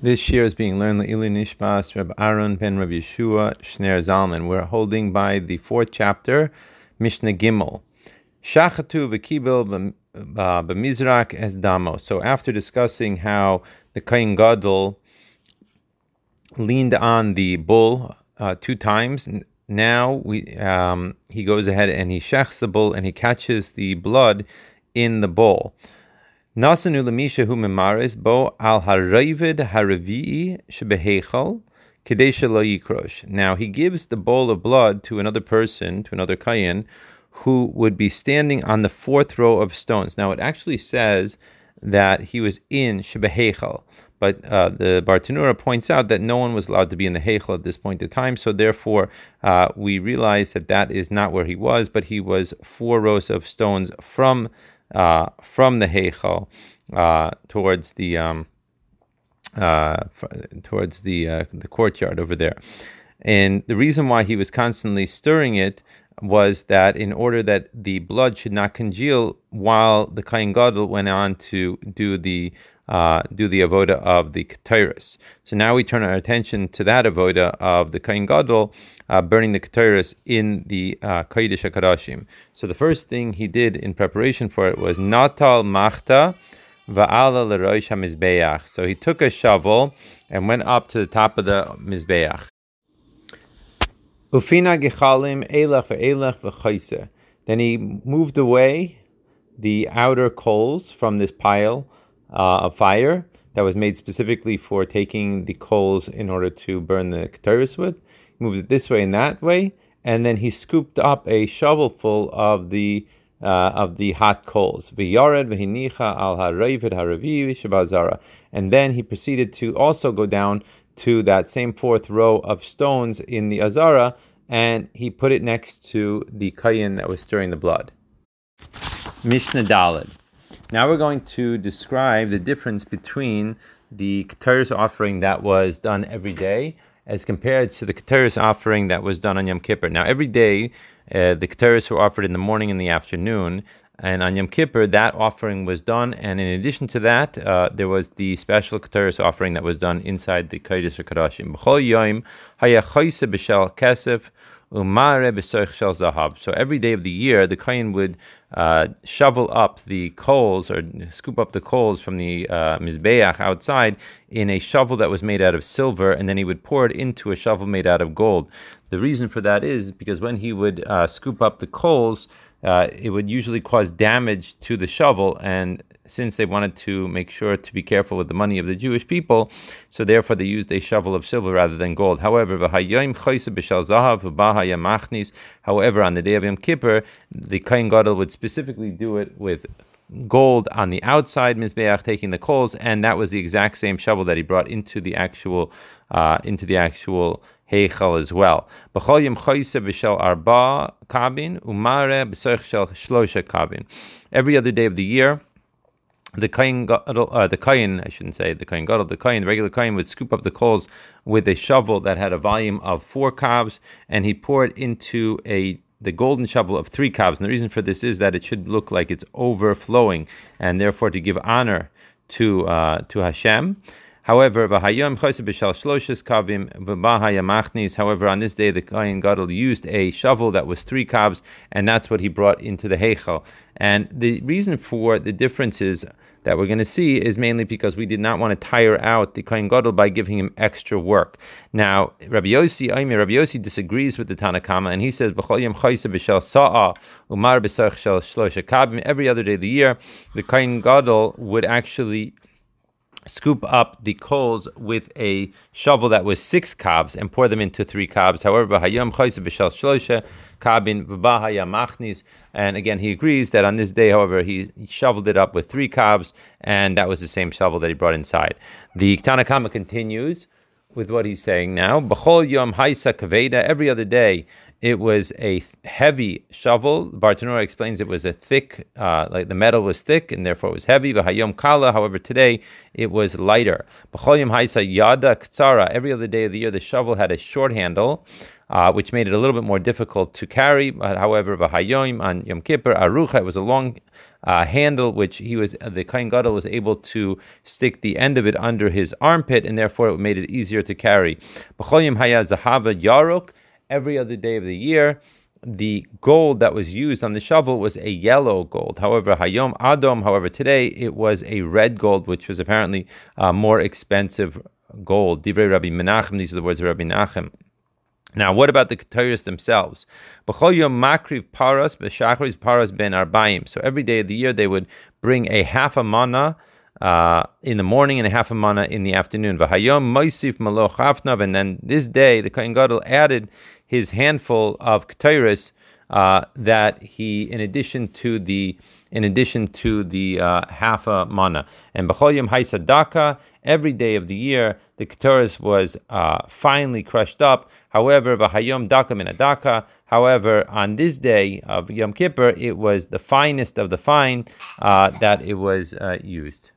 This year is being learned Ili Nishbas Reb Aaron ben Reb Yeshua Shner Zalman. We're holding by the fourth chapter, Mishnah Gimel. Shachatu v'kibel b'mizrak es damo. So after discussing how the Kain Gadol leaned on the bull uh, two times, now we um, he goes ahead and he shechs the bull and he catches the blood in the bowl. Nasanu lemisha hu memaris bo al haravid haravi'i shebehechal lo yikrosh. Now he gives the bowl of blood to another person, to another kayan, who would be standing on the fourth row of stones. Now it actually says that he was in shebehechal, but uh, the Bartanura points out that no one was allowed to be in the Heichel at this point in time, so therefore uh, we realize that that is not where he was, but he was four rows of stones from uh, from the Heichel uh, towards the um, uh, towards the uh, the courtyard over there. And the reason why he was constantly stirring it was that in order that the blood should not congeal while the Kain Gadol went on to do the uh, do the avoda of the Keteris. So now we turn our attention to that avoda of the Kain Gadol, uh, burning the Keteris in the uh, Kodesh HaKadoshim. So the first thing he did in preparation for it was Natal Machta Va'ala L'Roish HaMizbeach. So he took a shovel and went up to the top of the Mizbeach. Ufina Gechalim Elach Ve'elach V'chayse. Then he moved away the outer coals from this pile uh, of fire that was made specifically for taking the coals in order to burn the keteris with. He moved it this way and that way, and then he scooped up a shovelful of the uh, of the hot coals. And then he proceeded to also go down to that same fourth row of stones in the Azara, and he put it next to the kayin that was stirring the blood. Mishnah Dalid. Now we're going to describe the difference between the Keteris offering that was done every day as compared to the Keteris offering that was done on Yom Kippur. Now, every day, uh, the Keteris were offered in the morning and the afternoon, and on Yom Kippur, that offering was done. And in addition to that, uh, there was the special Keteris offering that was done inside the Kodesh HaKadoshim. B'chol yom haya b'shel kesef so every day of the year, the kohen would uh, shovel up the coals or scoop up the coals from the uh, mizbeach outside in a shovel that was made out of silver, and then he would pour it into a shovel made out of gold. The reason for that is because when he would uh, scoop up the coals, uh, it would usually cause damage to the shovel, and since they wanted to make sure to be careful with the money of the Jewish people, so therefore they used a shovel of silver rather than gold. However, however, on the day of Yom Kippur, the Kain Gadol would specifically do it with gold on the outside mizbeach, taking the coals, and that was the exact same shovel that he brought into the actual uh, into the actual heichal as well. B'chol yom b'shel arba kabin umare b'soich shel shlosha kabin. Every other day of the year, the kain, uh, the kain, I shouldn't say the kain gadol, the kain, the regular kain would scoop up the coals with a shovel that had a volume of four cobs, and he poured into a the golden shovel of three cobs. And the reason for this is that it should look like it's overflowing, and therefore to give honor to uh, to Hashem. However, however, on this day the Kohen Gadol used a shovel that was three cobs, and that's what he brought into the Heichel. And the reason for the differences that we're going to see is mainly because we did not want to tire out the Kohen Gadol by giving him extra work. Now, Rabbi Yossi, Rabbi Yossi disagrees with the Tanakama, and he says, Every other day of the year, the Kohen Gadol would actually scoop up the coals with a shovel that was six cobs and pour them into three cobs. However, kabin. And again, he agrees that on this day, however, he shoveled it up with three cobs, and that was the same shovel that he brought inside. The Tanakama continues with what he's saying now. Yom kaveda. Every other day, it was a heavy shovel. Bartanura explains it was a thick, uh, like the metal was thick and therefore it was heavy. Kala. However, today it was lighter. Yada. Every other day of the year, the shovel had a short handle. uh, which made it a little bit more difficult to carry. However, on Yom Kippur, Arucha, it was a long uh, handle, which he was the kain Gadol was able to stick the end of it under his armpit, and therefore it made it easier to carry. B'cholim Haya Zahava every other day of the year the gold that was used on the shovel was a yellow gold. However, Hayom Adom, however, today it was a red gold, which was apparently uh, more expensive gold. Divrei Rabbi Menachem, these are the words of Rabbi Menachem. Now, what about the Ketores themselves? Makriv paras paras ben arbaim. So every day of the year they would bring a half a mana uh, in the morning and a half a mana in the afternoon. V'hayom moisif maloch hafnav. And then this day the Kohen Gadol added his handful of Ketores uh, that he, in addition to the in addition to the uh, half a mana. And B'chol Yom every day of the year, the Ketores was uh, finely crushed up. However, V'hayom Daka Minadaka, however, on this day of Yom Kippur, it was the finest of the fine uh, that it was uh, used.